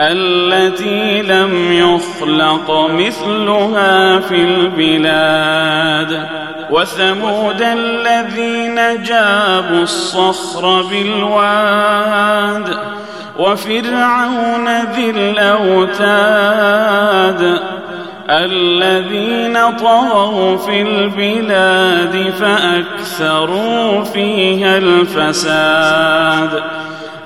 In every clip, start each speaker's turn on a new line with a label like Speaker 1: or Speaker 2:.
Speaker 1: التي لم يخلق مثلها في البلاد. وثمود الذين جابوا الصخر بالواد. وفرعون ذي الأوتاد. الذين طغوا في البلاد فأكثروا فيها الفساد.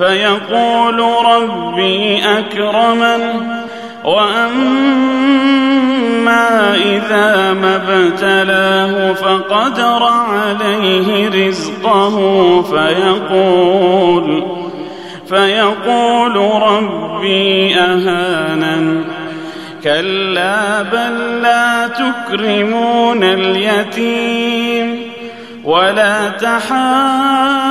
Speaker 1: فيقول ربي أكرمن وأما إذا ما ابتلاه فقدر عليه رزقه فيقول فيقول ربي أهانن. كلا بل لا تكرمون اليتيم ولا تحاضون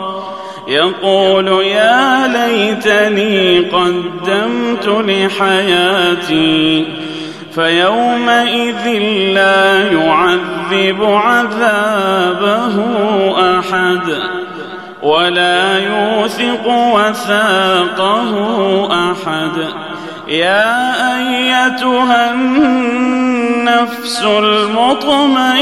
Speaker 1: يقول يا ليتني قدمت لحياتي فيومئذ لا يعذب عذابه أحد ولا يوثق وثاقه أحد يا أيتها النفس المطمئنة